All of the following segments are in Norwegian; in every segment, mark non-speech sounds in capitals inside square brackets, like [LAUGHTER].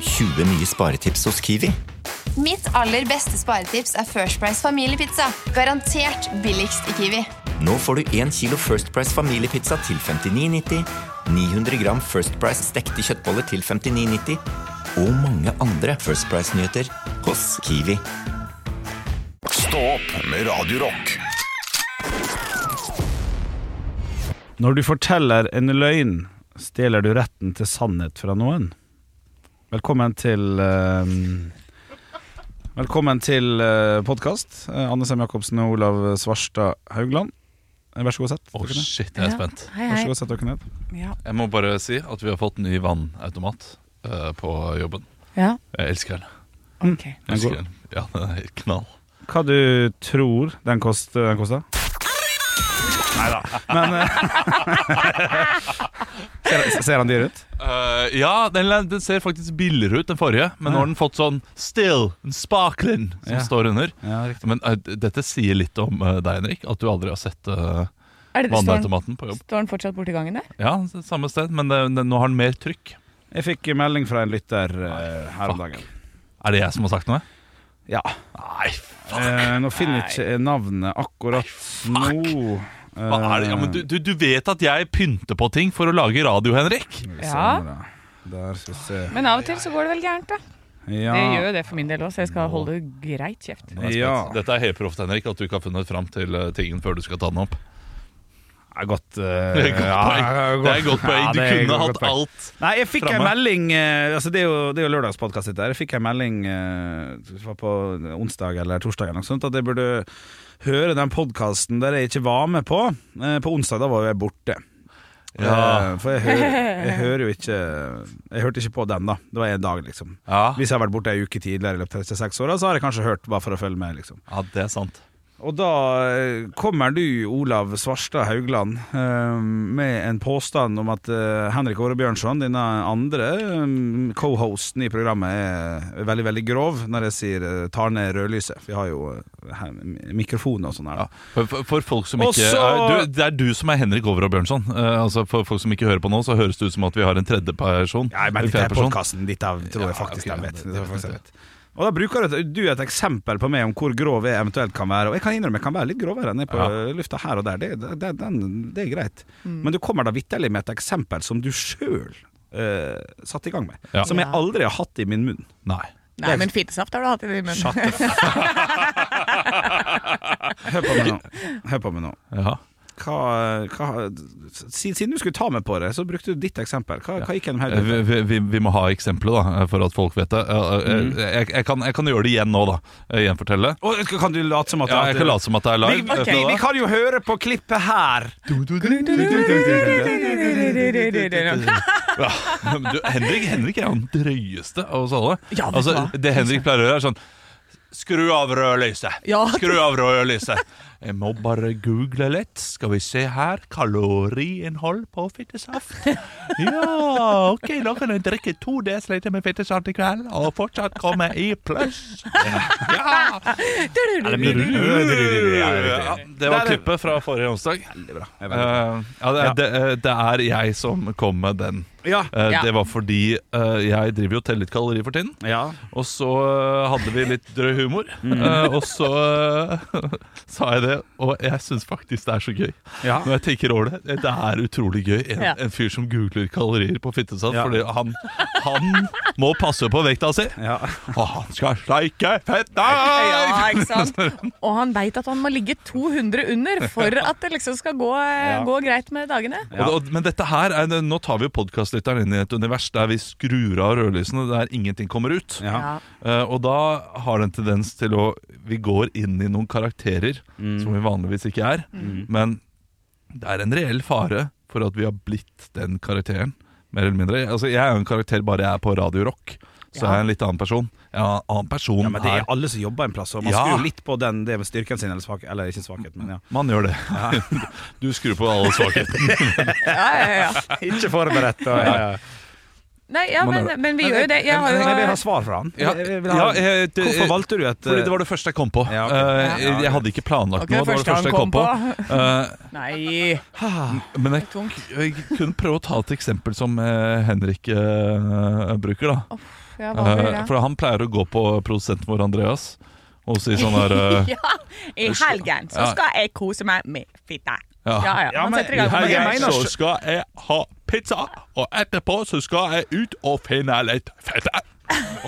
20 nye sparetips hos Kiwi. Mitt aller beste sparetips er First Price familiepizza. Garantert billigst i Kiwi. Nå får du 1 kilo First Price familiepizza til 59,90, 900 gram First Price stekte kjøttboller til 59,90 og mange andre First Price-nyheter hos Kiwi. Stå opp med Radio Rock. Når du forteller en løgn, stjeler du retten til sannhet fra noen. Velkommen til eh, Velkommen til uh, podkast. Anne Sem Jacobsen og Olav Svarstad Haugland. Eh, Vær så god, sett Å, dere ned. shit, jeg er spent. Hei, Vær hei. så god, sett dere ned. Ja. Jeg må bare si at vi har fått ny vannautomat eh, på jobben. ja. Jeg elsker den. Ok. Jeg Den elsker går. den. Ja, den er helt knall. Hva du tror den koster? Den koster? Nei da. Men eh, [LAUGHS] ser, ser han dyr ut? Uh, ja, den, den ser faktisk billigere ut enn forrige, men nå har den fått sånn still, en sparkling, som Ja. står under. Ja. Men uh, dette sier litt om uh, deg, Henrik, at du aldri har sett uh, vannautomaten på jobb. står den fortsatt borti gangen der? Ja, samme sted, men det, det, nå har den mer trykk. Jeg fikk melding fra en lytter her om dagen. Er det jeg som har sagt noe? Ja. Nei, Eh, nå finner jeg ikke navnet akkurat nå. Hva er det? Ja, men du, du, du vet at jeg pynter på ting for å lage radio, Henrik? Ja. Der skal vi se. Men av og til så går det vel gærent, da. Ja. Det gjør jo det for min del òg, så jeg skal holde greit kjeft. Ja. Dette er helt proft, Henrik, at du ikke har funnet fram til eh, tingen før du skal ta den opp. Det er godt, uh, [LAUGHS] Det er godt ja, poeng. Det er godt poeng. Ja, Du er kunne hatt poeng. alt. Nei, jeg fikk en melding eh, altså Det er jo, det er jo lørdagspodkast dette. Jeg fikk en melding uh, på onsdag eller torsdag eller noe sånt at jeg burde høre den podkasten der jeg ikke var med på. Eh, På onsdag da var jeg borte. Ja. Eh, For jeg hører, jeg [LAUGHS] hører jo ikke Jeg hørte ikke på den, da. Det var en dag, liksom. Ja, Hvis jeg har vært borte ei uke tidligere i løpet år, disse så har jeg kanskje hørt bare for å følge med, liksom. ja det er sant. Og da eh, kommer du, Olav Svarstad Haugland, eh, med en påstand om at eh, Henrik Åre Bjørnson, denne andre co-hosten i programmet, er veldig, veldig grov når jeg sier tar ned rødlyset. Vi har jo mikrofon og sånn her. Ja. For, for, folk som ikke Også, du, Det er du som er Henrik Over og Bjørnson. Altså For folk som ikke hører på nå, så høres det ut som at vi har en tredjeperson. Ja, men en dette er podkasten. Dette tror jeg Ja, faktisk ok, de ja, vet. det- Det tror jeg det- faktisk det, vet. Og Da bruker du du et eksempel på meg om hvor grov jeg eventuelt kan være. Og jeg kan innrømme jeg kan være litt grovere enn jeg på Ja. lufta her og der. Det, det, det, den, det er greit. Men du kommer da vitterlig med et eksempel som du sjøl uh, satte i gang med. Ja. Som jeg aldri har hatt i min munn. Nei. Nei, men fittesaft har du hatt i din munn. [LAUGHS] Hør på meg nå. Hør på meg nå. Ja. Hva, hva, siden du skulle ta meg på det, så brukte du ditt eksempel. Hva, hva gikk gjennom Eh, hodet? Vi, vi, vi, må ha eksempler, da, for at folk vet det. Eh, eh, Mm. Jeg, jeg, kan, jeg kan gjøre det igjen nå, da. Eh, Gjenfortelle. Og kan du late som at Ja, jeg kan late som at det er live. Vi, okay, vi kan jo høre på klippet her. Ja, du, Henrik, Henrik er jo den drøyeste av oss alle. Ja, altså, det Henrik pleier å gjøre, er sånn Skru av rødlyset! Ja. Skru av rødlyset! Jeg må bare google litt. Skal vi se her. Kaloriinnhold på fittesaft. Ja, ok, da kan jeg drikke to dl med fittesaft i kveld og fortsatt komme i pluss. Ja! Ja, det var klippet fra forrige onsdag. Veldig bra. Eh, ja, det, det, eh, det er jeg som kom med den. Ja. Eh, Ja. Det var fordi eh, jeg driver jo og teller litt kalorier for tiden. ja. Og så eh, hadde vi litt drøy humor. Mm. Eh, og så eh, [LAUGHS] sa jeg det, og jeg syns faktisk det er så gøy. Ja. Når jeg tenker over det. Det er utrolig gøy. En, Ja. en fyr som googler kalorier på fittesaft. Ja. Fordi han, han må passe på vekta si. Ja. Og han skal sleike fetta! Ja, ikke sant? Og han veit at han må ligge 200 under for at det liksom skal gå, Ja. gå greit med dagene. Ja. Og, og, men dette her er, nå tar vi jo podkastlytteren inn i et univers der vi skrur av rødlysene, der ingenting kommer ut. Ja. Uh, og da har det en tendens til å Vi går inn i noen karakterer Mm. som vi vanligvis ikke er. Men det er en reell fare for at vi har blitt den karakteren, mer eller mindre. Altså, jeg er jo en karakter bare jeg er på Radio Rock. Så Ja. er jeg en litt annen person. Er annen person Ja, men det er alle som jobber en plass, og man Ja. skrur litt på den, det med styrken sin, eller, svak, eller ikke svakhet, men ja. Man gjør det. [LAUGHS] Du skrur på alle svakhetene. [LAUGHS] Ja, ja, ja. Ikke forberedt. Og, ja, ja. Nei, ja, men, men vi gjør jo det. Jeg har Men jeg vil ha svar fra han. Ja, ha, ja, jeg- det- hvorfor valgte du et Fordi det var det første jeg kom på. Ja, okay. Eh, Ja. jeg hadde ikke planlagt okay, noe. Det var det første jeg kom på. på. [LAUGHS] Nei. [SIGHS] men jeg, jeg kunne prøve å ta et eksempel som eh, Henrik uh, bruker. da Ja, hva blir Eh, det? for han pleier å gå på produsenten vår Andreas og si sånn her eh, [LAUGHS] Ja, i helgen så Ja. skal jeg kose meg med fitte. Ja. Ja, ja. Ja, men- setter i gang. Mener- så skal jeg ha pizza, og etterpå så skal jeg ut og finne litt fette.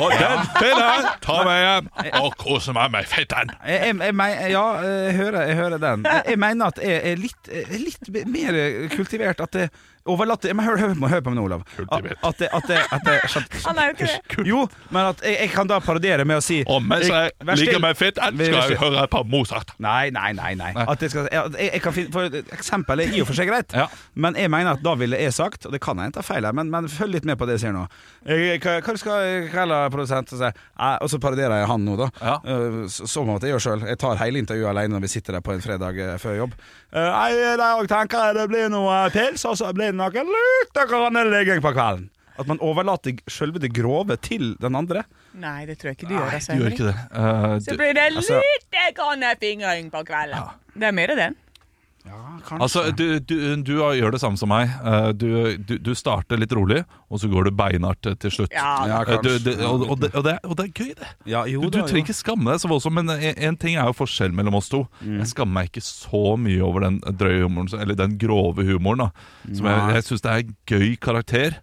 Og den finner jeg, tar meg hjem og koser meg med fetten. Jeg, jeg, jeg, ja, jeg hører, jeg hører den. Jeg, jeg mener at jeg er litt, jeg er litt mer kultivert. At det overlatt Men hør, hør, hør på meg nå, Olav. At, At det, at det, at det, Han er jo ikke det. Jo, men at jeg, jeg kan da parodiere med å si Og mens jeg jeg liker meg med fetten, skal jeg høre på Mozart. Nei, nei, nei. nei. At jeg, skal, jeg, jeg kan finne, for Eksempel er i og for seg greit, Ja. men jeg mener at da ville jeg sagt Og det kan jeg ta feil her, men, men følg litt med på det jeg sier nå. Jeg, hva, hva skal jeg kalle produsent? Eh, og så parodierer jeg han nå, da. Ja. Eh, så- Som at jeg gjør sjøl. Jeg tar hele intervjuet alene når vi sitter der på en fredag eh, før jobb. Eh, Nei, I dag tenker jeg det blir noe pils, og så blir det noe lite grann ligging på kvelden. At man overlater selve det grove til den andre. Nei, det tror jeg ikke du gjør. Altså, Du gjør Henrik. ikke det. Uh, Så blir det Altså- lite grann fingring på kvelden. Det er mer den. Ja, kanskje. altså, du, du, du gjør det samme som meg. Eh, Du, du, du starter litt rolig, og så går du beinhardt til slutt. Ja, Ja, Eh, kanskje. Du, du, og, og, det, og, det, og det er gøy, det. ja, jo, Du, du da, trenger ikke skamme deg så voldsomt, men en, en ting er jo forskjell mellom oss to. Mm. Jeg skammer meg ikke så mye over den drøye humoren, eller den grove humoren. da Som jeg, Nei. jeg syns det er en gøy karakter.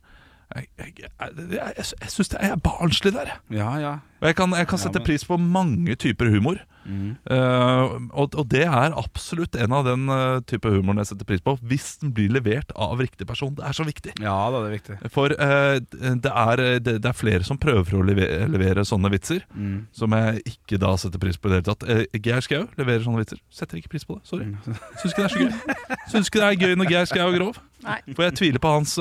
Jeg, jeg, jeg, jeg, jeg, jeg syns det er barnslig der. Ja, ja. Og jeg kan, jeg kan sette pris på mange typer humor. Mm. Eh, og, og det er absolutt en av den uh, type humoren jeg setter pris på, hvis den blir levert av riktig person. Det er så viktig. Ja det er viktig. For uh, det, er, det, det er flere som prøver å levere, levere sånne vitser, Mm. som jeg ikke da setter pris på i det hele tatt. Geir Skau leverer sånne vitser. Setter ikke pris på det. Sorry. Mm. Syns ikke det er så gøy. Syns ikke det er gøy når Geir Skau er grov. Nei. For jeg tviler på hans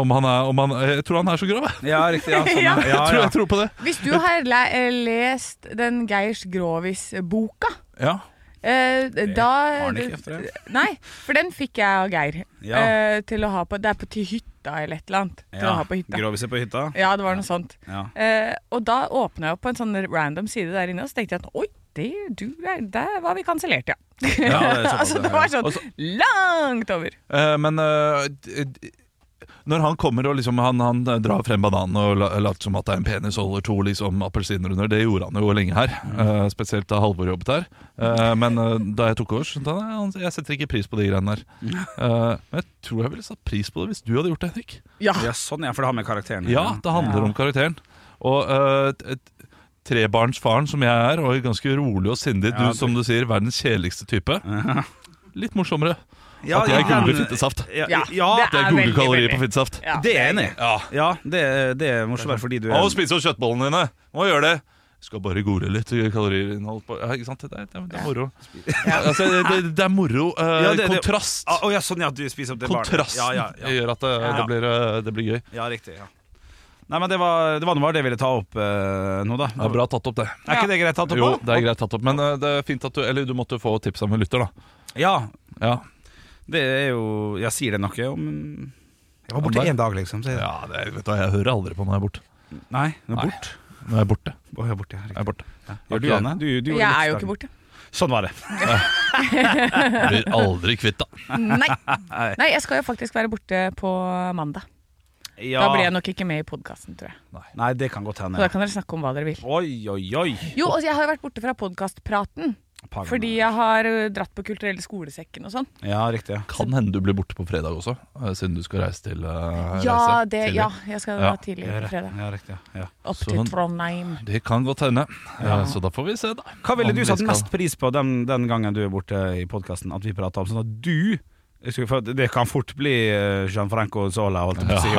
om han er, om han, Jeg tror han er så grov, jeg. Ja, riktig. Ja, sånn, [LAUGHS] Ja. ja, Jeg, tror, jeg tror på det. Hvis du har le eh, lest den Geirs Grovis-boka Ja. eh, da har han ikke efter det. Nei, for den fikk jeg av Geir. Ja. Eh, til å ha på Det er på til hytta eller et eller annet. Til å ha på hytta. Groviser på hytta. Ja, det var noe sånt. Ja. Eh, og da åpna jeg opp på en sånn random side der inne, og så tenkte jeg at oi, det, du, er- der var vi kansellert, ja. Ja, det [LAUGHS] altså, det var sånn Også, langt over. Eh, men d- når han kommer og liksom han, han drar frem bananen og la- later som at det er en penis og holder to liksom appelsiner under, det gjorde han jo lenge her. Uh, spesielt da Halvor jobbet her. Uh, men uh, da jeg tok over, skjønte han jeg setter ikke pris på de greiene der. Eh, men jeg tror jeg ville satt pris på det hvis du hadde gjort det, Henrik. Ja. ja, sånn ja, for det har med karakteren Ja, det handler om karakteren. Og uh, trebarnsfaren som jeg er, og ganske rolig og sindig, Ja, du som du sier, verdens kjedeligste type. Litt morsommere. Ja, At jeg googler den- fittesaft. Ja, Ja, ja, det At jeg er googler kalorier på fittesaft. Ja. det er jeg enig i. Ja. Ja, det, det er morsomt fordi du Å, er spise opp kjøttbollene dine! Må gjøre det. Skal bare gore litt kaloriinnhold på ja, Ikke sant? Det er, det er, moro. Altså, det, det er moro. Uh, Ja, det- det- kontrast. Ah, Å ja, sånn ja, du spiser opp det barnet. Kontrasten Ja, ja, ja. gjør at det, Ja. det, blir, eh, det blir gøy. ja, riktig. ja Nei, men Det var det var det jeg ville ta opp eh, nå, da. Det er bra tatt opp, det. Er ikke det greit tatt opp? Jo, det er greit tatt opp. Men eh, det er fint at du Eller du måtte få tips av en lytter, da. Ja, Ja, det er jo Jeg sier det noe om Jeg var borte én dag, liksom. Så jeg, ja det, vet du, hva, jeg hører aldri på når jeg er borte. Nei, nå Nei. er bort. er jeg borte. Å, jeg er borte, ja, Jeg riktig. er borte. Gjør du, Anne? Du, du, Jeg er jo ikke borte. Sånn var det. [LAUGHS] Blir aldri kvitt, da. Nei. Nei, jeg skal jo faktisk være borte på mandag. Ja. Da blir jeg nok ikke med i podkasten, tror jeg. Nei, det kan godt Så da kan dere snakke om hva dere vil. Oi, oi, oi. Jo, altså, jeg har jo vært borte fra podkastpraten. Par. Fordi jeg har dratt på Kulturelle skolesekken og sånn. Ja, riktig. ja Kan hende du blir borte på fredag også, eh, siden du skal reise til uh, Ja, reise det, ja, jeg skal Ja. tidlig på fredag. ja, riktig. Ja. Opp Så- til Trondheim. Det kan godt hende. Eh, Så da får vi se, da. Hva ville du vi satt skal- mest pris på den, den gangen du er borte i podkasten, at vi prater om sånn at du Det kan fort bli eh, Gianfranco Zola, holdt jeg på å si.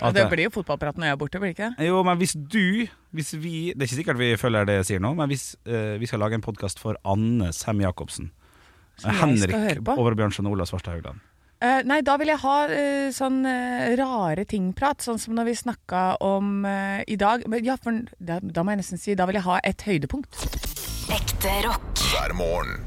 Ja. det blir jo fotballprat når jeg er borte, blir det ikke det? Jo, men hvis du hvis vi, Det er ikke sikkert vi følger det jeg sier nå, men hvis eh, vi skal lage en podkast for Anne Sem Jacobsen Som Henrik Overbjørnsen? Og Ola Svarstad Haugland. Uh, nei, da vil jeg ha uh, sånn uh, rare ting-prat, sånn som når vi snakka om eh, i dag. Men ja, for da, da må jeg nesten si da vil jeg ha et høydepunkt. Ekte rock. hver morgen.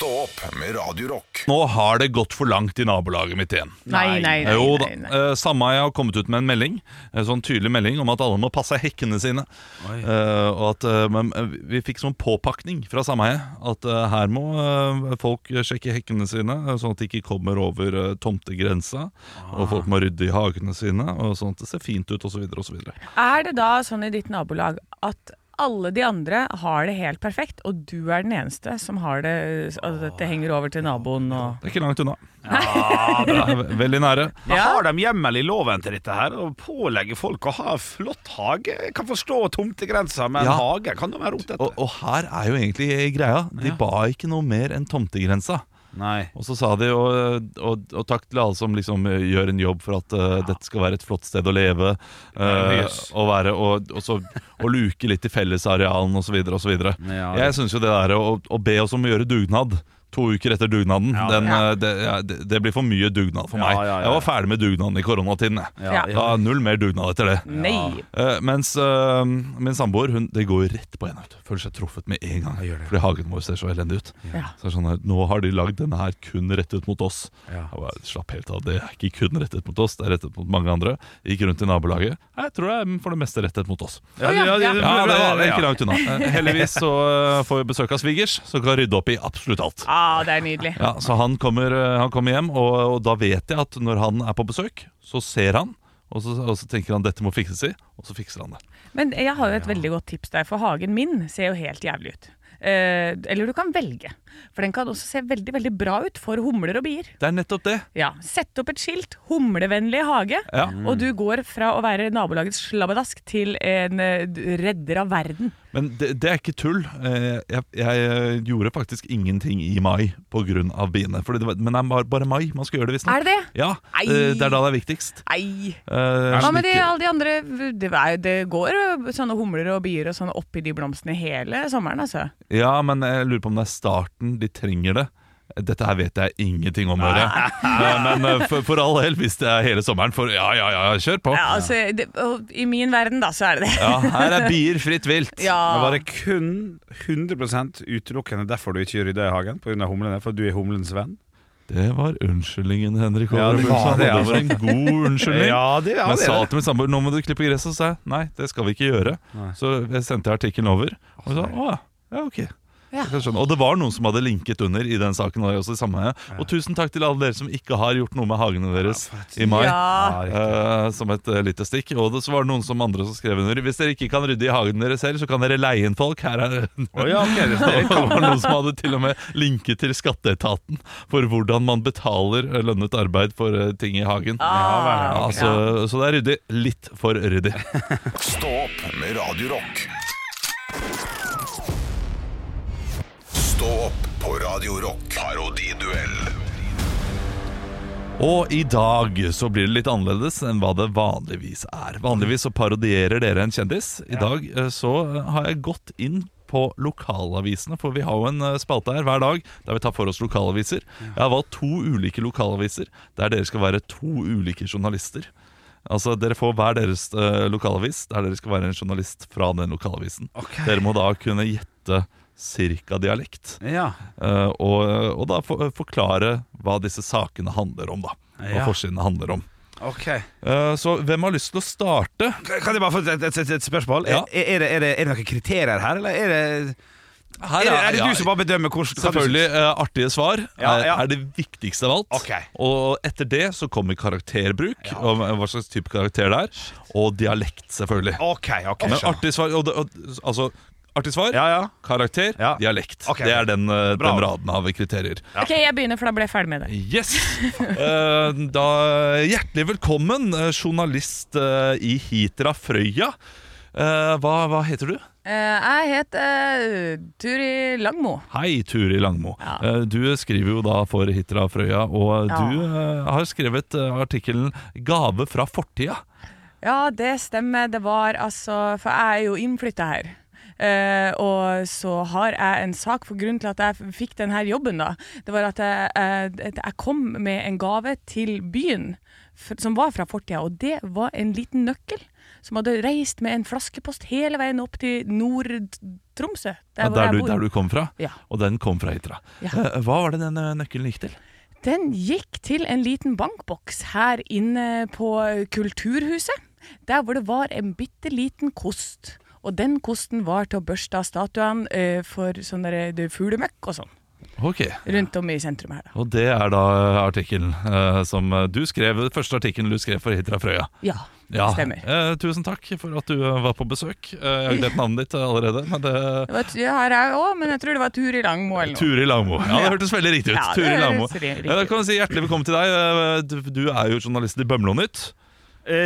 Stå opp med Radio Rock. Nå har det gått for langt i nabolaget mitt igjen. Nei, nei, nei. jo da. nei, nei. Eh, har kommet ut med en melding, en sånn tydelig melding om at alle må passe hekkene sine. Eh, og at eh, men, eh, Vi fikk sånn påpakning fra sameiet at eh, her må eh, folk sjekke hekkene sine, eh, sånn at de ikke kommer over eh, tomtegrensa. Og folk må rydde i hagene sine, og sånn at det ser fint ut osv. osv. Er det da sånn i ditt nabolag at alle de andre har det helt perfekt, og du er den eneste som har det At dette henger over til naboen og Det er ikke langt unna. Ja, Det er [LAUGHS] veldig nære. Men Ja. Har de hjemmel i loven til dette her og pålegger folk å ha flott hage? Jeg kan forstå tomtegrensa, men Ja. hage kan jo være rotete. Og, og her er jo egentlig greia. De ba ikke noe mer enn tomtegrensa. Nei. Og så sa de og, og, og takk til alle som liksom eh, gjør en jobb for at eh, dette skal være et flott sted å leve. Uh, og, være, og, så, og luke litt i fellesarealen osv. osv. Ja, Jeg syns jo det der å, å be oss om å gjøre dugnad to uker etter dugnaden, Ja. den, Ja. eh, det, ja, det, det blir for mye dugnad for meg. ja, Jeg var ferdig med dugnaden i koronatiden. Da Null mer dugnad etter det. Eh, mens uh, min samboer hun, det går rett på henne. Føler seg truffet med en gang. det. Fordi hagen vår ser så elendig ut. Ja. Så sånn her, Nå har de lagd denne her kun rettet mot oss. Bare, Slapp helt av, det er ikke kun rettet mot oss, det er rettet mot mange andre. Gikk rundt i nabolaget. Jeg tror det er for det meste rettet mot oss. Ja, ja, ja. Ja, det, var det er ikke langt unna. Heldigvis så får vi besøk av svigers, som kan rydde opp i absolutt alt. Ah, det er nydelig. Ja, Så han kommer, eh, han kommer hjem, og, og da vet jeg at når han er på besøk, så ser han. Og så, og så tenker han dette må fikses i, og så fikser han det. Men jeg har jo et veldig godt tips der, for hagen min ser jo helt jævlig ut. Eh, eller du kan velge, for den kan også se veldig veldig bra ut for humler og bier. Det er nettopp det. Ja, Sett opp et skilt 'humlevennlig hage', Ja. og du går fra å være nabolagets slabbedask til en eh, redder av verden. Men det, det er ikke tull. Eh, Jeg, jeg eh, gjorde faktisk ingenting i mai pga. biene. Fordi det var, men det er bare, mai man skal gjøre det, visstnok. Er det det? Ja, Ei. det er da det er viktigst. Nei. Hva med de, alle de andre det, det går sånne humler og bier og sånn oppi de blomstene hele sommeren, altså. Ja, men jeg lurer på om det er starten de trenger det. Dette her vet jeg ingenting om, hører Men eh, for, for all del, hvis det er hele sommeren, for ja, ja, ja, kjør på. Ja, altså det, I min verden, da, så er det det. Ja, her er bier fritt vilt. Men var det kun 100% utelukkende derfor du ikke rydda i hagen? Pga. humlene? For du er humlens venn? Det var unnskyldningen, Henrik. Ja, det var det, det var en god unnskyldning. [LAUGHS] Ja, det, ja, Men jeg sa til min samboer nå må du klippe gresset, og sa jeg nei, det skal vi ikke gjøre. Nei. Så jeg sendte artikkelen over, og så å ja, ok. Ja. Og det var noen som hadde linket under i den saken. Og, også samme. og tusen takk til alle dere som ikke har gjort noe med hagene deres i mai. Ja. Uh, som et uh, lite stikk. Og det, så var det noen som andre som skrev under. Hvis dere ikke kan rydde i hagen deres selv, så kan dere leie inn folk. Her er oh, ja, okay, det- [LAUGHS] var noen som hadde til og med linket til skatteetaten for hvordan man betaler eh, lønnet arbeid for uh, ting i hagen. Ah, Ja, så, så det er ryddig. Litt for ryddig. [LAUGHS] Stopp med Radio Stå opp på Radio Rock. Parodiduell. Og i dag så blir det litt annerledes enn hva det vanligvis er. Vanligvis så parodierer dere en kjendis. I dag eh, så har jeg gått inn på lokalavisene, for vi har jo en eh, spalte her hver dag der vi tar for oss lokalaviser. Jeg har valgt to ulike lokalaviser der dere skal være to ulike journalister. Altså Dere får hver deres eh, lokalavis der dere skal være en journalist fra den lokalavisen. Dere må da kunne gjette cirka dialekt. Ja. Uh, og, og da for, forklare hva disse sakene handler om, da. Ja. Hva forsidene handler om. Okay. Uh, så hvem har lyst til å starte? Kan jeg bare få et, et, et, spørsmål? Ja. Er, er, det, er, det, er det noen kriterier her, eller er det, Her er det, ja, du som bare bedømmer hvordan Selvfølgelig. Uh, artige svar Ja, er, ja. det viktigste av alt. Okay. Og etter det så kommer karakterbruk, og hva slags type karakter det er. Og dialekt, selvfølgelig. Men artige svar, og, og, altså, artig svar Ja, ja. karakter, Ja. dialekt. Okay. Det er den, eh, den raden av kriterier. Ok, jeg begynner, for da ble jeg ferdig med det. Yes! Eh, da, hjertelig velkommen, eh, journalist i Hitra Frøya. Eh, hva, hva heter du? Eh, jeg heter Turi Langmo. Hei, Turi Langmo. Ja. Du skriver jo da for Hitra Frøya, og du har skrevet artikkelen 'Gave fra fortida'. Ja, det stemmer. Det var altså For jeg er jo innflytta her. Eh, og så har jeg en sak for grunnen til at jeg fikk denne jobben, da. Det var at jeg, jeg, jeg kom med en gave til byen som var fra fortida, og det var en liten nøkkel som hadde reist med en flaskepost hele veien opp til Nord-Tromsø. Ja, der, du, der du kom fra. Ja. Og den kom fra Hitra. Ja. Eh, Hva var det den eh, nøkkelen gikk til? Den gikk til en liten bankboks her inne på Kulturhuset, der hvor det var en bitte liten kost. Og den kosten var til å børste av statuene eh, for sånn det fuglemøkk og sånn, Ok, rundt om i sentrum her. da. Og det er da artikkelen eh, som du skrev, første artikkelen du skrev for Hitra Frøya. Ja, Ja, stemmer. eh, tusen takk for at du eh, var på besøk. Eh, jeg har glemt navnet ditt allerede. Men det Det var, ja, her er jeg òg, men jeg tror det var Turi Langmo eller noe. Turi Langmo. Ja, det hørtes veldig riktig ut. Ja, det Turi Langmo. riktig Ja, da kan vi si hjertelig velkommen til deg. Eh, Du, du er jo journalist i Bømlo-nytt. Eh,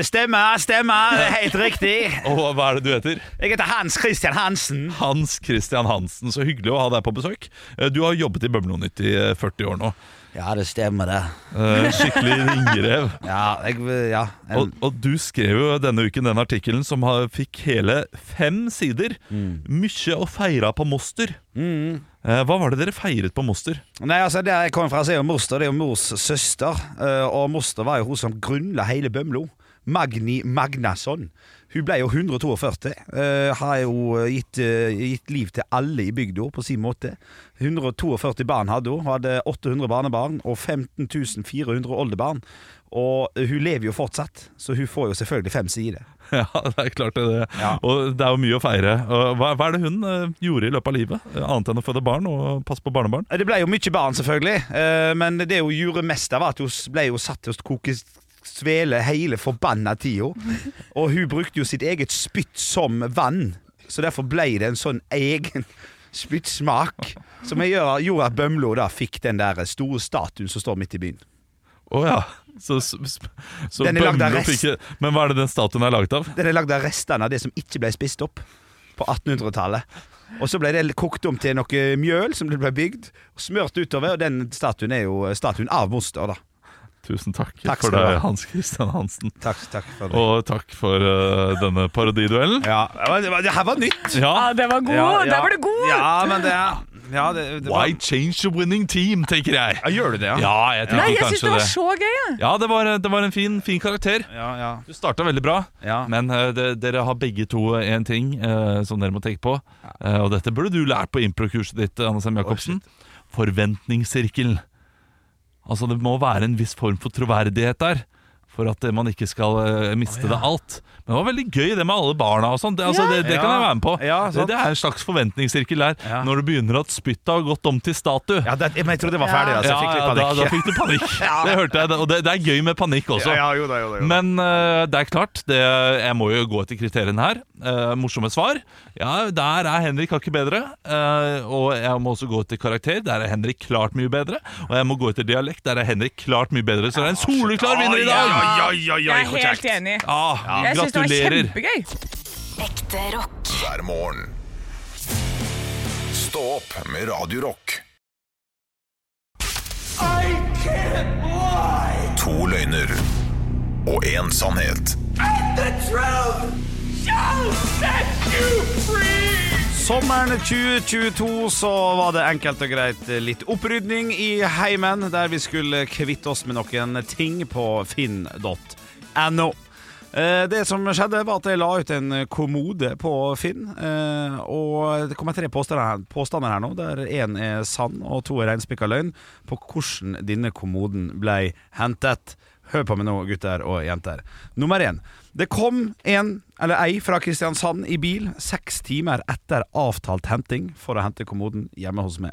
Stemmer, stemmer. Det er helt riktig. [LAUGHS] Og hva er det du heter? Jeg heter Hans Christian Hansen. Hans Christian Hansen. Så hyggelig å ha deg på besøk. Eh, Du har jobbet i Bømlo-nytt i eh, 40 år nå. Ja, det stemmer, det. Eh, Skikkelig ringrev. [LAUGHS] Ja, jeg, ja. Og, og du skrev jo denne uken den artikkelen som har, fikk hele fem sider. Mykje å feire på Moster. Mm. Eh, Hva var det dere feiret på Moster? Nei, altså Der jeg kommer fra, så er jo moster Det er jo mors søster. eh, Og moster var jo hun som grunnla hele Bømlo. Magni Magnasson. Hun ble jo 142. Uh, har jo gitt, uh, gitt liv til alle i bygda på sin måte. 142 barn hadde hun. Hun hadde 800 barnebarn og 15 400 oldebarn. Og hun lever jo fortsatt, så hun får jo selvfølgelig fem sider. [LAUGHS] Ja, det er klart det. Ja. Og det er jo mye å feire. Hva, hva er det hun eh, gjorde i løpet av livet? Eh, Annet enn å føde barn og passe på barnebarn? Det ble jo mye barn, selvfølgelig. eh, Men det hun gjorde mest av, var at hun ble jo satt til å koke svele hele forbanna tida. [LAUGHS] Og hun brukte jo sitt eget spytt som vann, så derfor ble det en sånn egen [LAUGHS] spyttsmak. Som gjør, gjorde at Bømlo da fikk den der store statuen som står midt i byen. Å ja. Så, så, så Den er lagd av Bømlo rest. fikk- Men hva er det den statuen er laget av? Den er lagd av restene av det som ikke ble spist opp på 1800-tallet. Og så ble det kokt om til noe mjøl som det ble bygd, og smørt utover. Og den statuen er jo statuen av moster, da. Tusen takk, Takk for du det, ha. Hans Christian Hansen. Takk, takk for det. Og takk for eh, denne parodiduellen. Ja, det, var, det her var nytt. Ja. Ja, det var god! Ja, ja. Der var du god! Ja, men det ja, det, det var, Why change the winning team, tenker jeg. ja, Gjør du det, ja? Ja, jeg Nei, jeg syns det var så gøy! jeg. Ja, det var, det var en fin, fin karakter. Ja, ja. Du starta veldig bra, Ja. men uh, det, dere har begge to én ting uh, som dere må tenke på. Uh, og dette burde du lært på improkurset ditt, Anne Sem Jacobsen. Forventningssirkel. Altså, det må være en viss form for troverdighet der. For at man ikke skal eh, miste det alt. Men det var veldig gøy det med alle barna og sånn. Det, altså, det, det kan jeg være med på. Ja, det, er en slags forventningssirkel der. Ja. Når du begynner at spyttet har gått om til statue. ja det, men jeg trodde det var ferdig, altså. Jeg fikk litt da, panikk. da fikk du panikk. [LAUGHS] Det hørte jeg. Og det, er gøy med panikk også. Ja, ja, jo da, jo da, jo da. Men uh, det er klart, det, jeg må jo gå etter kriteriene her. Uh, morsomme svar. Ja, der er Henrik hakket bedre. Uh, og jeg må også gå etter karakter. Der er Henrik klart mye bedre. Og jeg må gå etter dialekt. Der er Henrik klart mye bedre. Så det er en soleklar vinner i dag! Ja, oi, oi, Jeg er helt enig. Ah, Jeg syns det var gratulerer. kjempegøy. Ekte rock. hver morgen. Stå opp med Radio Rock. To løgner og én sannhet. Sommeren 2022 så var det enkelt og greit litt opprydning i heimen, der vi skulle kvitte oss med noen ting på finn.no. Eh, Det som skjedde, var at jeg la ut en kommode på Finn. eh, Og det kommer tre påstander her, påstander her nå, der én er sann og to er reinspikka løgn, på hvordan denne kommoden ble hentet. Hør på meg nå, gutter og jenter. Nummer én. Det kom en, eller ei, fra Kristiansand i bil seks timer etter avtalt henting for å hente kommoden hjemme hos meg.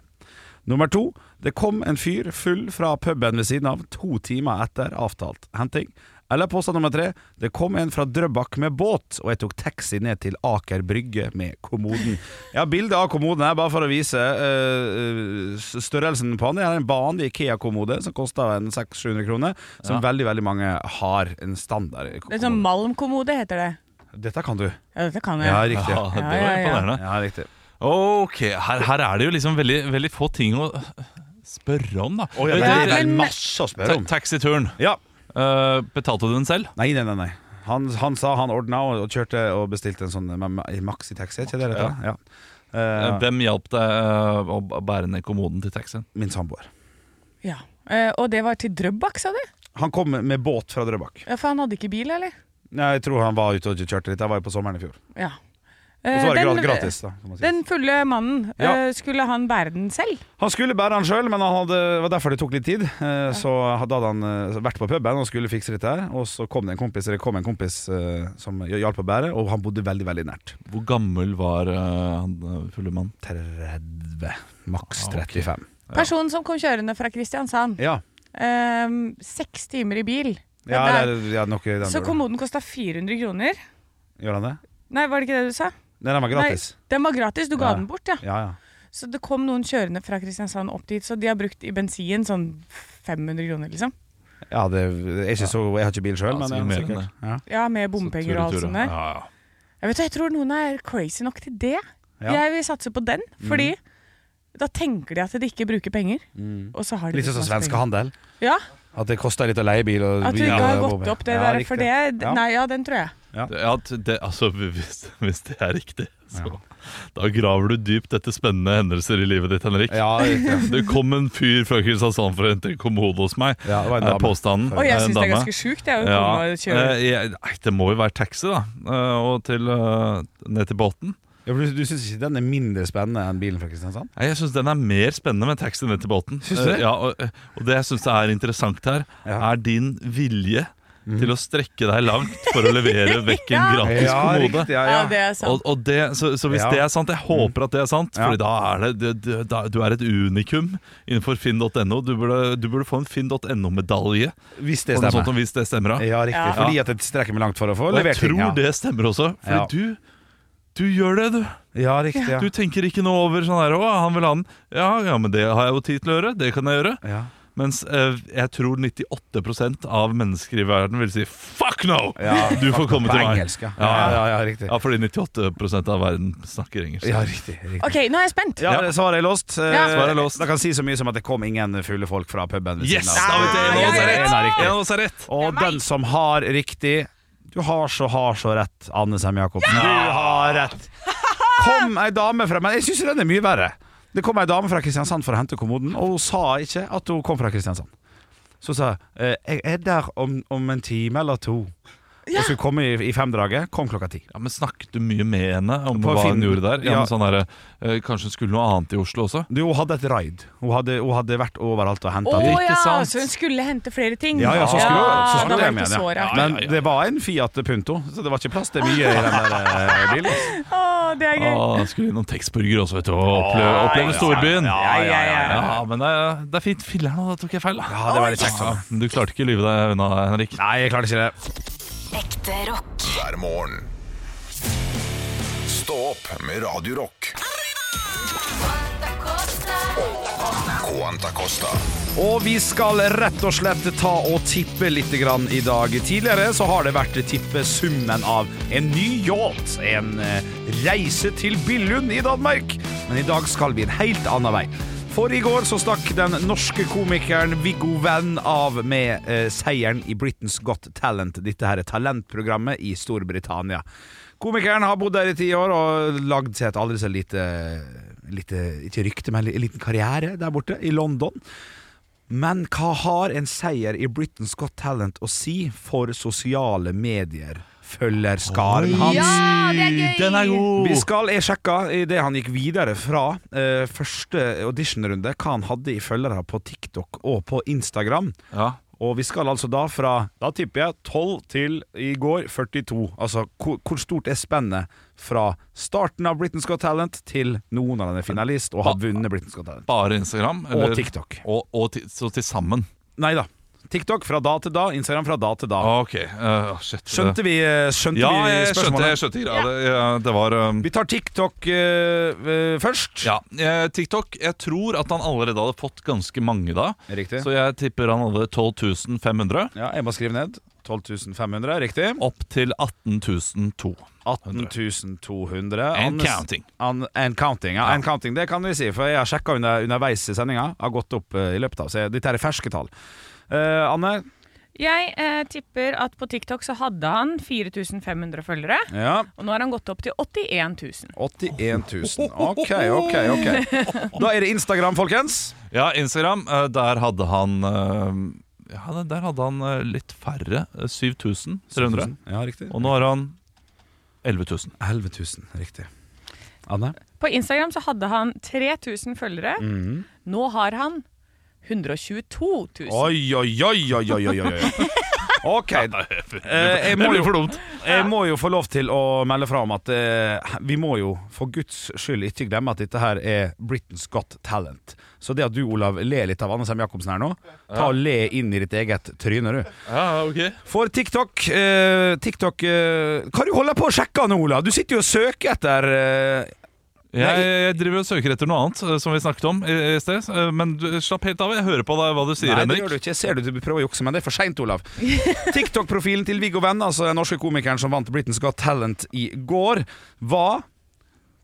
Nummer to. Det kom en fyr full fra puben ved siden av to timer etter avtalt henting. Eller påstand nummer tre. Det kom en fra Drøbak med båt, og jeg tok taxi ned til Aker Brygge med kommoden. Jeg har bilde av kommoden her, bare for å vise uh, størrelsen på den. Det er en vanlig Ikea-kommode som koster 600-700 kroner, som veldig veldig mange har. En standard Det er kommode. sånn malmkommode, heter det. Dette kan du. Ja, dette kan jeg. Ja, riktig. Ja, det var ja, ja. imponerende. Ja, riktig. Ok, her, her er det jo liksom veldig, veldig få ting å spørre om, da. Oh, ja, det, er- det er masse å spørre om. Ta- Taxituren. Ja. Uh, betalte du den selv? Nei, nei, nei. nei. Han, han sa han ordna og, og kjørte og bestilte en sånn ma- ma- maxitaxi, ikke det dette? Ja. Uh, Hvem hjalp deg å bære ned kommoden til taxien? min samboer. Ja. uh, og det var til Drøbak, sa du? Han kom med- med båt fra Drøbak. Ja, For han hadde ikke bil, eller? Nei, Jeg tror han var ute og kjørte litt. Jeg var jo på sommeren i fjor. Ja. Og så var det Eh, den- gratis. da kan man si. Den fulle mannen, Ja. eh, skulle han bære den selv? Han skulle bære han sjøl, men han hadde, det var derfor det tok litt tid. Eh, Så hadde han eh, vært på puben og skulle fikse dette her. Og så kom det en kompis, eller det kom en kompis eh, som hjalp å bære, og han bodde veldig, veldig nært. Hvor gammel var eh, han eh, fulle mann? 30, maks Ah, ok. 35. Personen som kom kjørende fra Kristiansand. Ja. Ehm, Seks timer i bil. Det Ja, det er, ja, nok i den Så kommoden kosta 400 kroner. Gjør han det? Nei, var det ikke det du sa? Nei, den var gratis. Den var gratis, du ga Ja. den bort, ja. Ja, ja. Så det kom noen kjørende fra Kristiansand opp dit, så de har brukt i bensin sånn 500 kroner, liksom. ja det er ikke så, jeg har ikke bil sjøl, Ja, men sikkert mer enn sikkert. Ja. Ja, med bompenger og alt sånt der. Ja, ja. Jeg vet du, jeg tror noen er crazy nok til det. Ja. Mm. Jeg vil satse på den, fordi da tenker de at de ikke bruker penger, og så har de Litt sånn som masse penger. handel. Ja, At det koster litt å leie bil. Og at du ikke har gått opp det Ja, der, for det Nei, ja, den tror jeg. Det, ja, det, altså, [LAUGHS] hvis, hvis det er riktig, så da graver du dypt etter spennende hendelser i livet ditt, Henrik. Ja. [LAUGHS] Det kom en fyr fra Kristiansand for å hente en kommode hos meg. Ja, det var en er dame. påstanden. Og jeg En syns det er ganske sjukt, Det, Ja, eh, det må jo være taxi, da. eh, Og til, eh, ned til båten. Ja, for du du syns ikke den er mindre spennende enn bilen fra Kristiansand? Nei, Jeg syns den er mer spennende med taxi ned til båten. Synes du det? Eh, Ja, og, og det jeg syns er interessant her, Ja. Mhm. er din vilje til å strekke deg langt for å levere [LAUGHS] vekk en gratis kommode. riktig. Ja, Ja, ja. det er sant. Og, og det, så, så hvis Ja. det er sant, jeg håper at det er sant, Ja. Fordi da er det, det, det da, Du er et unikum innenfor finn.no. Du, burde- du burde få en finn.no-medalje. Hvis det stemmer. Hvis det stemmer. da. Ja, riktig. Ja. Fordi at jeg strekker meg langt for å få Og jeg levert ting. tror Ja. det stemmer også. fordi Ja. du, du gjør det, du. Ja, riktig. Ja. Du tenker ikke noe over sånn her Å, han vil ha den. Ja, ja, men det har jeg jo tid til å gjøre. Det kan jeg gjøre. Ja. Mens eh, jeg tror 98 av mennesker i verden vil si fuck no! Ja, Du får komme til meg. engelsk, ja. Ja, Ja, ja. riktig. Ja, fordi 98% av verden snakker engelsk. Ja, riktig, riktig. OK, nå er jeg spent. Ja, det- Svaret er låst. Eh, Ja. Svaret er låst. Det kan si så mye som at det kom ingen fulle folk fra puben. ved Yes! siden Da av. vet jeg, en av oss er Ja, rett. en riktig. En av oss er rett. Og den som har riktig Du har så har så rett, Anne Sem Jacobsen. Du har rett. Kom ei dame fra Men jeg syns den er mye verre. Det kom ei dame fra Kristiansand for å hente kommoden, og hun sa ikke at hun kom fra Kristiansand. Så sa hun eh, 'Jeg er der om, om en time eller to'. Og skulle komme i, i femdraget. Kom klokka ti. Ja, men Snakket du mye med henne om På hva hun gjorde der? Ja, Ja. men sånn der, eh, Kanskje hun skulle noe annet i Oslo også? Du, hun hadde et raid. Hun hadde, hun hadde vært overalt og henta Å ting. Ja, sant? så hun skulle hente flere ting? Ja, ja, så skulle, hun- så da skulle var jeg det med ikke så rart. Men det var en Fiat Punto, så det var ikke plass til mye i den der eh, bilen. Å, det er gøy. Ah, skulle innom Texburger også, vet du. Og oppleve, oppleve storbyen. Ja, ja, ja. Ja, men det er, det er fint. Filler'n, da tok jeg feil. da Ja, det var litt kjekt. Ja, sånn. men du klarte ikke å lyve deg unna, Henrik. Nei, jeg klarte ikke det. Ekte rock. hver morgen. Stå opp med Radio Rock. Quanta Costa. Og vi skal rett og slett ta og tippe litt grann i dag. Tidligere så har det vært tippesummen av en ny yacht, en eh, reise til Billund i Danmark. Men i dag skal vi en helt annen vei. For i går så stakk den norske komikeren Viggo Venn av med eh, seieren i Britain's Got Talent, dette her er talentprogrammet i Storbritannia. Komikeren har bodd der i ti år og lagd seg et aldri så lite, lite Ikke rykte, men en liten karriere der borte, i London. Men hva har en seier i Britain's Got Talent å si for sosiale medier? Følgerskaren hans. Ja, det er gøy! Den er god! Vi skal, Jeg sjekka idet han gikk videre fra eh, første auditionrunde, hva han hadde i følgere på TikTok og på Instagram. Ja. Og vi skal altså da fra Da tipper jeg 12 til i går 42. Altså hvor, hvor stort er spennet fra starten av Britain's Got Talent til noen av dem er finalist og har vunnet Britain's Got Talent? Bare Instagram? Og TikTok. Og, og så til sammen? Nei da. TikTok fra da til da, Instagram fra da til da. Ok. uh, shit. Skjønte vi, eh, skjønte Ja, vi jeg skjønte, spørsmålet? jeg skjønte greia. Det, ja, det var um, Vi tar TikTok eh, eh, først. Ja, eh, TikTok. Jeg tror at han allerede hadde fått ganske mange da. Riktig. Så jeg tipper han hadde 12 500. Ja, jeg må skrive ned. 12.500, riktig. Opp til 18 200. 18 200. And Anders- counting. An, and counting, ja. And counting, Det kan vi si, for jeg har sjekka under, underveis i sendinga. Har gått opp eh, i løpet av, så jeg- dette er ferske tall. Eh, Anne? Jeg eh, tipper at på TikTok så hadde han 4500 følgere, Ja. og nå har han gått opp til 81 000. 81 000. Ok, ok, ok. Da er det Instagram, folkens. Ja, Instagram. eh, Der hadde han eh, Ja, Der hadde han litt færre. eh, 7300. Ja, riktig. Og nå har han 11 000. 11 000, riktig. Anne? På Instagram så hadde han 3000 følgere. Mhm. Nå har han 122 000. Oi, oi, oi, oi, oi, oi, oi. [LAUGHS] Ok, eh, jeg, må jo, jeg må jo få lov til å melde fra om at eh, vi må jo for guds skyld ikke glemme at dette her er Britain's Got Talent. Så det at du, Olav, ler litt av Anne Sem Jacobsen her nå, ta og le inn i ditt eget tryne, du. Ja, ok For TikTok eh, TikTok eh, Hva du holder på å sjekke nå, Olav? Du sitter jo og søker etter eh, jeg, jeg driver og søker etter noe annet, eh, som vi snakket om i, i sted. eh, Men du, slapp helt av. Jeg hører på deg hva du sier, Nei, det gjør du ikke. Jeg ser du, du prøver å jukse, men det er for seint, Olav. [LAUGHS] TikTok-profilen til Viggo Venn, altså den norske komikeren som vant Britain's Got Talent i går, var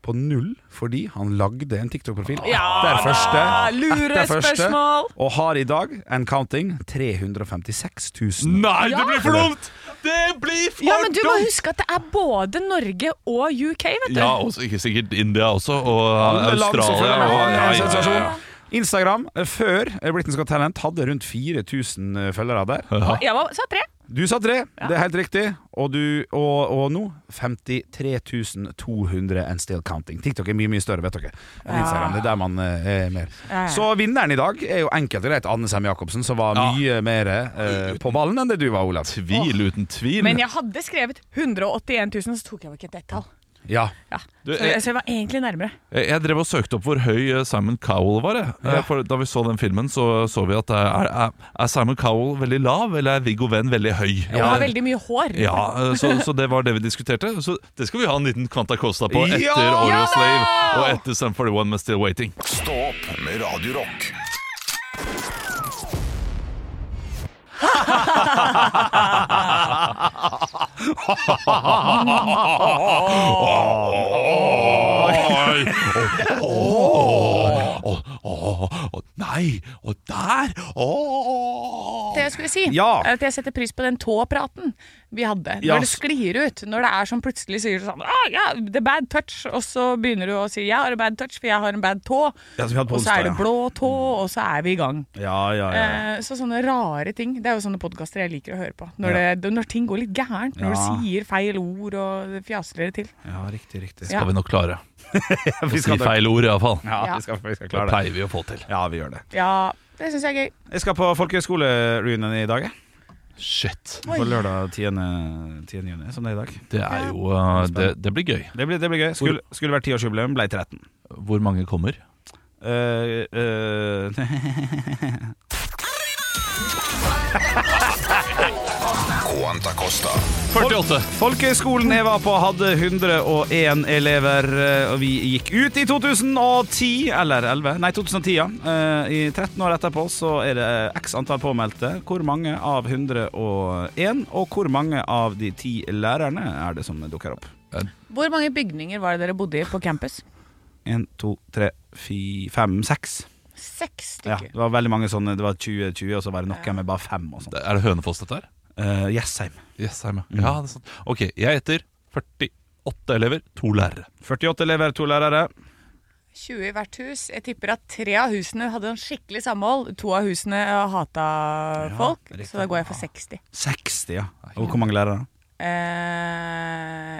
på null fordi han lagde en TikTok-profil Ja etter første. Lure etter første, spørsmål! Og har i dag en counting 356 000. Nei, Ja! det blir for dumt! Det blir for Ja, men du må huske at det er både Norge og UK, vet du. Ja, og ikke sikkert India også, og Australia. Og, ja, ja, ja, ja. Instagram, eh, før Britain's Got Talent, hadde rundt 4000 følgere der. Jeg var, så tre. Du sa tre, det er helt riktig. Og, du, og, og nå 53 200 and still counting. TikTok er mye mye større, vet dere. enn Ja. Instagram. Det er der man eh, er mer. Ja, ja. Så vinneren i dag er jo enkelt og greit Anne Sem Jacobsen, som var Ja. mye mer eh, på ballen enn det du var, Olav. Tvil uten tvil. Men jeg hadde skrevet 181 000, så tok jeg jo ikke et ett-tall. Ja. Ja. Du, Så, jeg- så jeg var egentlig nærmere. Jeg jeg drev og søkte opp hvor høy eh, Simon Cowell var. Jeg. Eh, Ja. For Da vi så den filmen, så så vi at eh, er, er, er Simon Cowell veldig lav, eller er Viggo Venn veldig høy? Han har veldig mye hår. Ja, så, så det var det vi diskuterte. Så det skal vi ha en liten Kvanta Costa på etter Ja! Oreo Slave og etter Sum 41 med Still Waiting. Stå opp med Radio Rock. [LAUGHS] Oi! [LAUGHS] Å, å, å, Nei! Og der! Åh. Det jeg skulle si, Ja. er at jeg setter pris på den tå-praten vi hadde. Ja. Når det sklir ut. Når det er sånn plutselig sier du sånn ah, ja, er bad touch, og så begynner du å si jeg har en bad touch, for jeg har en bad tå. Ja, som vi hadde på og så er det ja. blå tå, og så er vi i gang. Ja, ja, ja. Eh, så sånne rare ting. Det er jo sånne podkaster jeg liker å høre på. Når, det, når ting går litt gærent. Når Ja. du sier feil ord og fjaser det til. ja riktig, riktig. Ja. Skal vi nok klare. [LAUGHS] Vi si feil ord, iallfall. ja, Ja. vi skal, vi skal Det klare det. pleier vi å få til. Ja, vi gjør det. Ja, det syns jeg er gøy. Jeg skal på folkehøyskolereunion i dag. jeg. Shit. På lørdag 10. 10. juni, som det er i dag. Det er jo uh, Det, det blir gøy. Det blir, det blir gøy. Skulle, skulle vært tiårsjubileum, ble 13. Hvor mange kommer? Uh, uh, [LAUGHS] [LAUGHS] Quanta Costa. 48. Folkehøgskolen jeg var på hadde 101 elever, eh, og vi gikk ut i 2010, eller 11, nei 2010, ja. Eh, I 13 år etterpå så er det x antall påmeldte. Hvor mange av 101, og hvor mange av de ti lærerne er det som dukker opp? Hvor mange bygninger var det dere bodde i på campus? 1, 2, 3, 4, 5, 6. Seks Ja, stykker. det var veldig mange sånne. Det var 20-20, og så var det noen med bare fem og sånt. Er det Hønefoss, dette her? Uh, Jessheim. Jessheim, ja. Mm. Ja, det er sant. Ok, jeg heter 48 elever, to lærere. 48 elever, to lærere. 20 i hvert hus. Jeg tipper at tre av husene hadde en skikkelig samhold. To av husene hata folk, riktig. så da går jeg for 60. 60, ja. Og hvor mange lærere? Eh,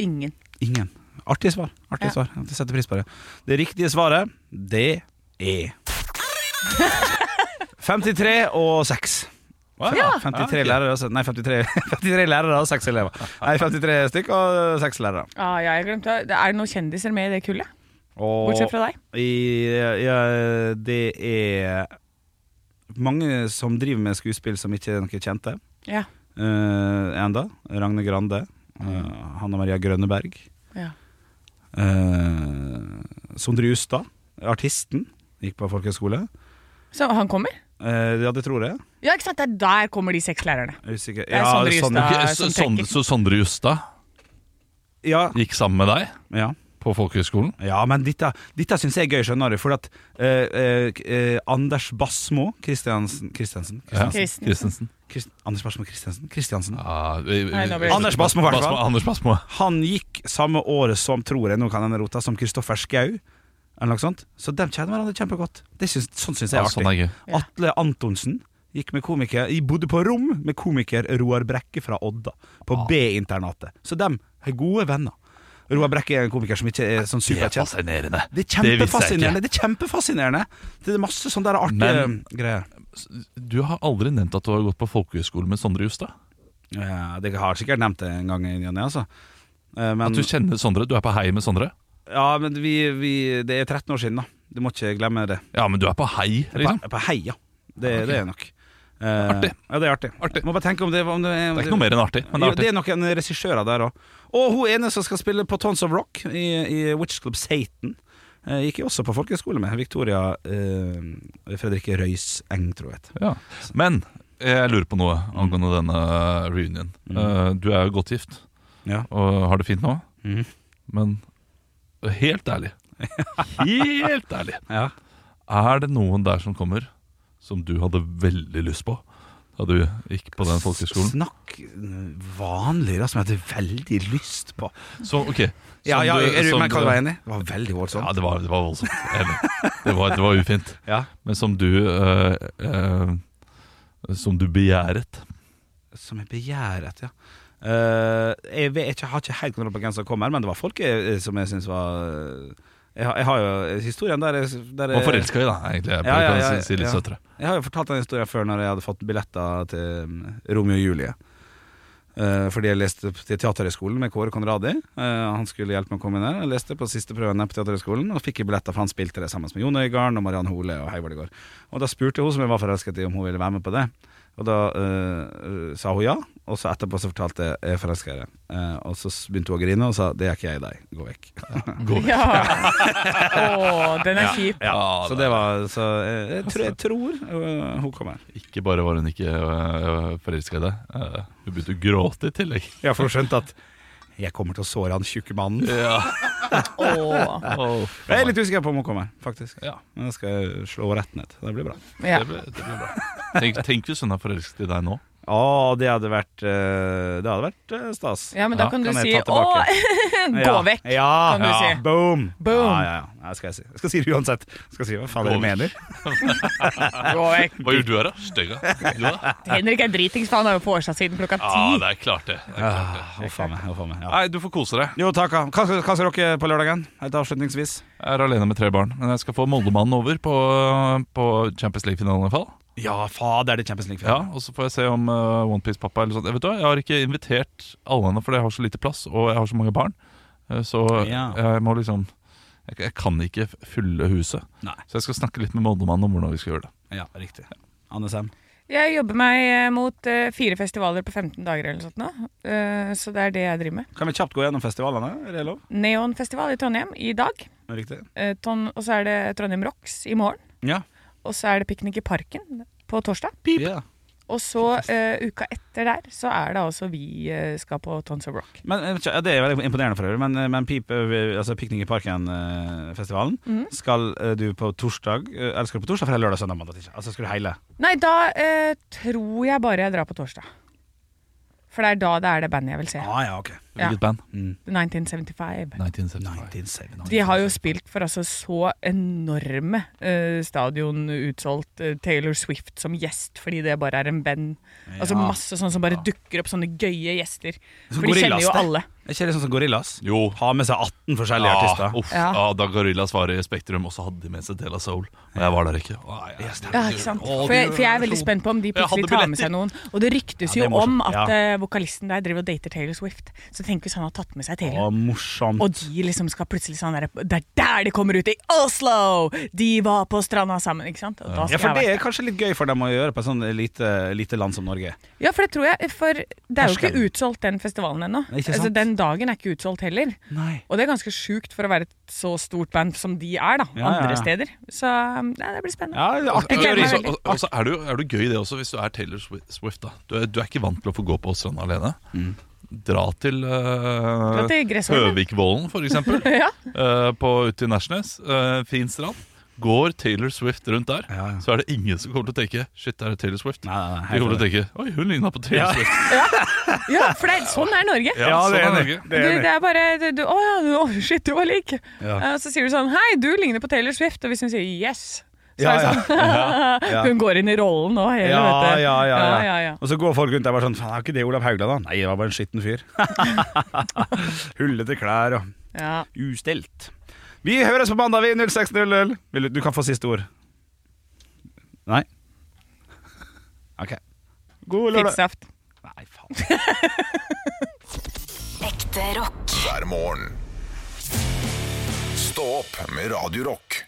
ingen. Ingen. Artig svar. Artig Ja. svar. Jeg setter pris på det. Det riktige svaret, det er [LAUGHS] 53 og 6. Ja. 53 [LAUGHS] lærere og Nei, 53, 53 lærere og 6 elever. Nei, 53 stykk og 6 lærere. Ah, ja, jeg glemte det. Er det noen kjendiser med i det kullet? Og Bortsett fra deg? i, ja, det er mange som driver med skuespill som ikke er noe kjente. Ja. Uh, enda. Ragne Grande. Uh, Hanna Maria Grønneberg. ja. Uh, Sondre Justad, artisten, gikk på folkehøyskole. Så han kommer? Uh, ja, det tror jeg. Ja, ikke sant? Det er der kommer de seks lærerne. Er usikker. er Sondre Justad. Som Sondre, trekker. så Sondre Justad Ja, gikk sammen med deg ja. på folkehøgskolen? ja, men dette, dette syns jeg er gøy, skjønner du. For at eh, eh, eh, Anders Basmo Kristiansen Kristiansen? Ja. Anders Basmo Kristiansen? Kristiansen. Ja, Anders Basmo, i hvert fall. Basmo, Anders Basmo. Han gikk samme året som, tror jeg, nå kan han rota, som Kristoffer Schau. Eller noe sånt. Så de kjenner hverandre kjempegodt. Det synes, sånn syns jeg Ja, er artig. sånn er Atle Antonsen Gikk med komiker Jeg bodde på rom med komiker Roar Brekke fra Odda, på B-internatet. Så dem er gode venner. Roar Brekke er en komiker som ikke er sånn Det er superkjent. fascinerende. Det er kjempefascinerende. Det er kjempefascinerende Det er masse sånne der artige Men- greier. Du har aldri nevnt at du har gått på folkehøyskole med Sondre Justad? Ja, det har jeg sikkert nevnt det en gang, Jonny, altså. Eh, Men, At du kjenner Sondre? Du er på hei med Sondre? Ja, men vi, vi, det er 13 år siden, da. Du må ikke glemme det. Ja, men du er på hei, liksom? På, på heia. Det, okay. det er nok. Uh, Artig. Ja, det er artig. Artig. Må bare tenke om det, om det, Det er ikke noe mer enn artig, men det Jo, er det artig. er noen regissører der òg. Og hun ene som skal spille på Tons of Rock i, i Witch Club Satan, uh, gikk jeg også på folkehøyskole med. Victoria uh, Fredrikke Røys Eng, tror jeg. Ja. Men jeg lurer på noe angående denne reunion. Eh, Du er jo godt gift Ja. og har det fint nå, mm. men helt ærlig Helt ærlig [LAUGHS] Ja. Er det noen der som kommer som du hadde veldig lyst på da du gikk på den folkehøyskolen? Snakk vanlig, da, som jeg hadde veldig lyst på. Så, ok som ja, ja, er du, men kan du- være enig? Det var veldig voldsomt. Ja, det var, det var voldsomt. [LAUGHS] Det var, det var ufint. Ja. Men som du øh, øh, Som du begjæret. Som jeg begjæret, ja. Eh, jeg, vet, jeg har ikke helt kontroll på hvem som kommer, men det var folk jeg, som jeg syns var jeg, har- jeg har jo historien der, jeg- der Og forelska i, da, egentlig. Jeg Ja, ja, ja, si, litt søtere. Jeg har jo fortalt den historien før når jeg hadde fått billetter til mm, Romeo og Julie. Uh, fordi jeg leste til Teaterhøgskolen med Kåre Konradi. Uh, han skulle hjelpe meg å komme ned. Jeg leste på siste prøven der på Teaterhøgskolen og fikk billetter, for han spilte det sammen med Jon Øigarden og Mariann Hole og Heivold i går. Og da spurte hun som jeg var forelsket i, om hun ville være med på det. Og da uh, sa hun ja, og så etterpå så fortalte jeg jeg er forelska i deg. Uh, og så begynte hun å grine og sa det er ikke jeg i deg, gå vekk. Ja. oh, den er kjip. Ja, så det var Så jeg, jeg, tror, jeg tror uh, hun kommer. Ikke bare var hun ikke uh, forelska i deg, eh, hun begynte å gråte i tillegg. Ja, for hun skjønte at jeg kommer til å såre han tjukke mannen. Ja. [LAUGHS] Å. Jeg er litt usikker på om hun kommer, faktisk. Ja. Men jeg skal slå rett ned. Det blir bra. Ja. Det, blir, det blir bra. Tenk, tenk hvis hun er forelsket i deg nå. Å, det hadde vært eh, Det hadde vært eh, stas. ja, men da Ja, kan du kan si 'å, [LAUGHS] gå vekk'. Ja, kan du ja, si. Boom. Boom. Ja, ja, ja. Det skal jeg si. Jeg skal si det uansett. Jeg skal si hva faen dere mener. [LAUGHS] Gå vekk. Hva gjør du her, da? Stygga? [LAUGHS] Henrik er dritings, for han har jo vorsa siden klokka Ja, ti. det er klart, det. det, er klart det. Ah, Huff a meg. huff meg, Ja. Nei, du får kose deg. Jo, takk. Hva, skal- hva skal dere på lørdagen? Helt avslutningsvis. Jeg er alene med tre barn, men jeg skal få Moldemannen over på, på Champions League-finalen i hvert fall. Ja, faen, det er det Champions League. Ja, og så får jeg se om uh, OnePiece-pappa eller sånt. Jeg vet du jeg har ikke invitert alle ennå, fordi jeg har så lite plass, og jeg har så mange barn. Eh, Så Ja. jeg må liksom jeg, jeg kan ikke fylle huset. Nei. Så jeg skal snakke litt med Moldemannen om hvordan vi skal gjøre det. Ja, riktig. Anne Sem. Jeg jobber meg eh, mot uh, fire festivaler på 15 dager eller noe sånt nå. Uh, så det er det jeg driver med. Kan vi kjapt gå gjennom festivalene? Er det lov? Neonfestival i Trondheim i dag. Riktig. Uh, ton, og så er det Trondheim Rocks i morgen. Ja. Og så er det Piknik i parken på torsdag. ja. Og så uh, uka etter der så er det altså vi uh, skal på Tons of Rock. Men eh, ja, Det er veldig imponerende for øvrig, men, men Pip, altså Piknik i parken-festivalen, Mhm. skal eh, du på torsdag Eller skal du på torsdag, for det er lørdag, søndag, mandag, tirsdag? Altså skal du heile? Nei, da tror jeg bare jeg drar på torsdag. For det er da det er det bandet jeg vil se. Ah, ja, ok. Ja. Hvilket band? Mm. 1975. 1975. 1975. De har jo spilt for altså så enorme uh, stadion utsolgt uh, Taylor Swift som gjest, fordi det bare er en band. Altså masse sånn som bare dukker opp, sånne gøye gjester. Så For de kjenner jo det. alle. Er ikke det sånn som Gorillas? Jo. Ha med seg 18 forskjellige Ja, artister. uff, Ja. ja, da Gorillas var i Spektrum, og så hadde de med seg Dela Soul. Og jeg var der ikke. Å, jeg, Ja, ikke sant? Å, For jeg, for jeg er veldig spent på om de plutselig tar med seg noen. Og det ryktes Ja, det jo om at Ja. eh, vokalisten der driver og dater Taylor Swift. Så tenk hvis han har tatt med seg Taylor. Å, morsomt. Og de liksom skal plutselig sånn der, Det er der de kommer ut! I Oslo! De var på stranda sammen, ikke sant? Og da Ja, for det er kanskje litt gøy for dem å gjøre på et sånn lite, lite land som Norge. Ja, for det tror jeg. For det er jo ikke utsolgt den festivalen ennå. Altså, sant? Den dagen er ikke utsolgt heller. Nei. Og det er ganske sjukt for å være et så stort band som de er, da. Ja, Andre ja. steder. Så ja, det blir spennende. Ja, det er artig. Jeg Og så- og- Og så er du er du, gøy det også, hvis du er Taylor Swift. da Du er, du er ikke vant til å få gå på stranda alene. Mm. Dra til, uh, til Høvikvollen, for eksempel. [LAUGHS] Ja. uh, på, ute i Nærsnes. Uh, fin strand. Går Taylor Swift rundt der, Ja, ja. så er det ingen som kommer til å tenke Shit, er det Taylor Swift? Nei, nei, nei, De kommer til å tenke Oi, hun ligna på Taylor Ja. Swift. [LAUGHS] Ja, for det, er- sånn er Norge. Ja, det er sånn. Norge. Det er Du, det er bare du, du, Å ja, du, å, shit, du var lik. Ja. Eh, så sier du sånn Hei, du ligner på Taylor Swift. Og hvis hun sier yes, Så er det sånn, [LAUGHS] ja. Hun går inn i rollen nå, hele, Ja, vet du. ja, ja, ja. ja, ja. Og så går folk rundt der bare sånn Faen, er ikke det Olav Haugland, da? Nei, det var bare en skitten fyr. [LAUGHS] Hullete klær og Ja. ustelt. Vi høres på mandag, vi. 06.00. Du du kan få siste ord. Nei? OK. God lørdag. Fittsaft. Nei, faen. [LAUGHS] Ekte rock. hver morgen. Stå opp med Radio Rock.